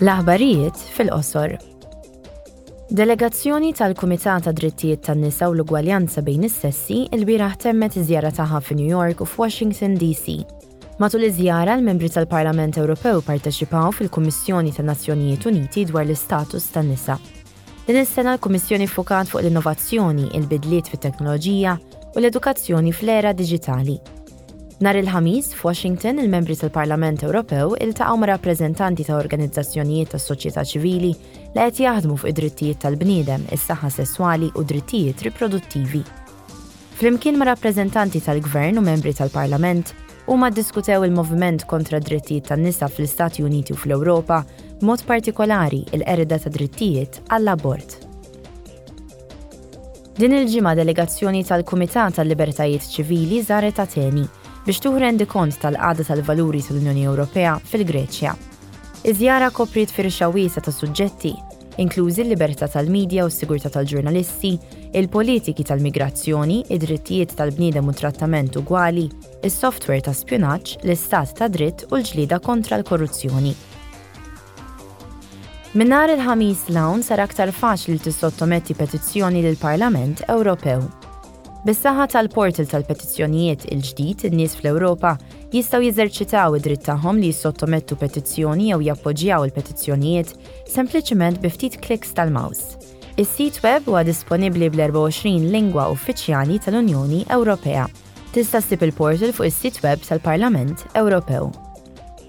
L-aħbarijiet fil-qosor. Delegazzjoni tal-Kumitat ta' Drittijiet tan-Nisa u l-Ugwaljanza bejn is-sessi il-bieraħ temmet iż-żjara tagħha fi New York u f'Washington DC. Matul iż-żjara, l-membri tal-Parlament Ewropew parteċipaw fil-Kummissjoni tan-Nazzjonijiet Uniti dwar l-istatus tan-nisa. Din is-sena l-Kummissjoni ffukat fuq l-innovazzjoni, il-bidliet fit-teknoloġija u l-edukazzjoni fl-era diġitali. Nhar il-Ħamis, f'Washington, il-membri tal-Parlament Ewropew iltaqgħu ma' rappreżentanti ta' organizzazzjonijiet tas-soċjetà ċivili li qed jaħdmu fuq id-drittijiet tal-bniedem, is-saħħa sesswali u drittijiet riproduttivi. Flimkien ma' rappreżentanti tal-Gvern u membri tal-Parlament, huma ddiskutew il-moviment kontra d-drittijiet tan-nisa fl-Istati Uniti u fl-Ewropa, b'mod partikolari il-qerda ta' drittijiet għall-abort. Din il-ġimgħa delegazzjoni tal-Kumitat għal-Libertajiet Ċivili żaret Ateni biex tieħu rendikont tal-qagħda tal-valuri tal-Unjoni Ewropea fil-Greċja. Iż-żjara kopriet firxa wiesgħa ta' suġġetti, inklużi l-libertà tal-midja u s-sigurtà tal-ġurnalisti, il-politiki tal-migrazzjoni, id-drittijiet tal-bniedem u t-trattament ugwali, is-softwer ta' spjunaġġ, l-istat tad-dritt u l-ġlieda kontra l-korruzzjoni. Minn nhar il-Ħamis 'l hawn sar aktar faċli li tissottometti petizzjoni lill-Parlament Ewropew. Bis-saħħa tal-portal tal-petizzjonijiet il-ġdid in-nies fl-Ewropa jistgħu jeżerċitaw id-dritt tagħhom li jissottomettu petizzjoni jew jappoġġjaw il-petizzjonijiet sempliċement bi ftit kliks tal-mouse. Is-sit web huwa disponibbli bl-24 lingwa uffiċjali tal-Unjoni Ewropea. Tista' ssib il-portal fuq is-sit web tal-Parlament Ewropew.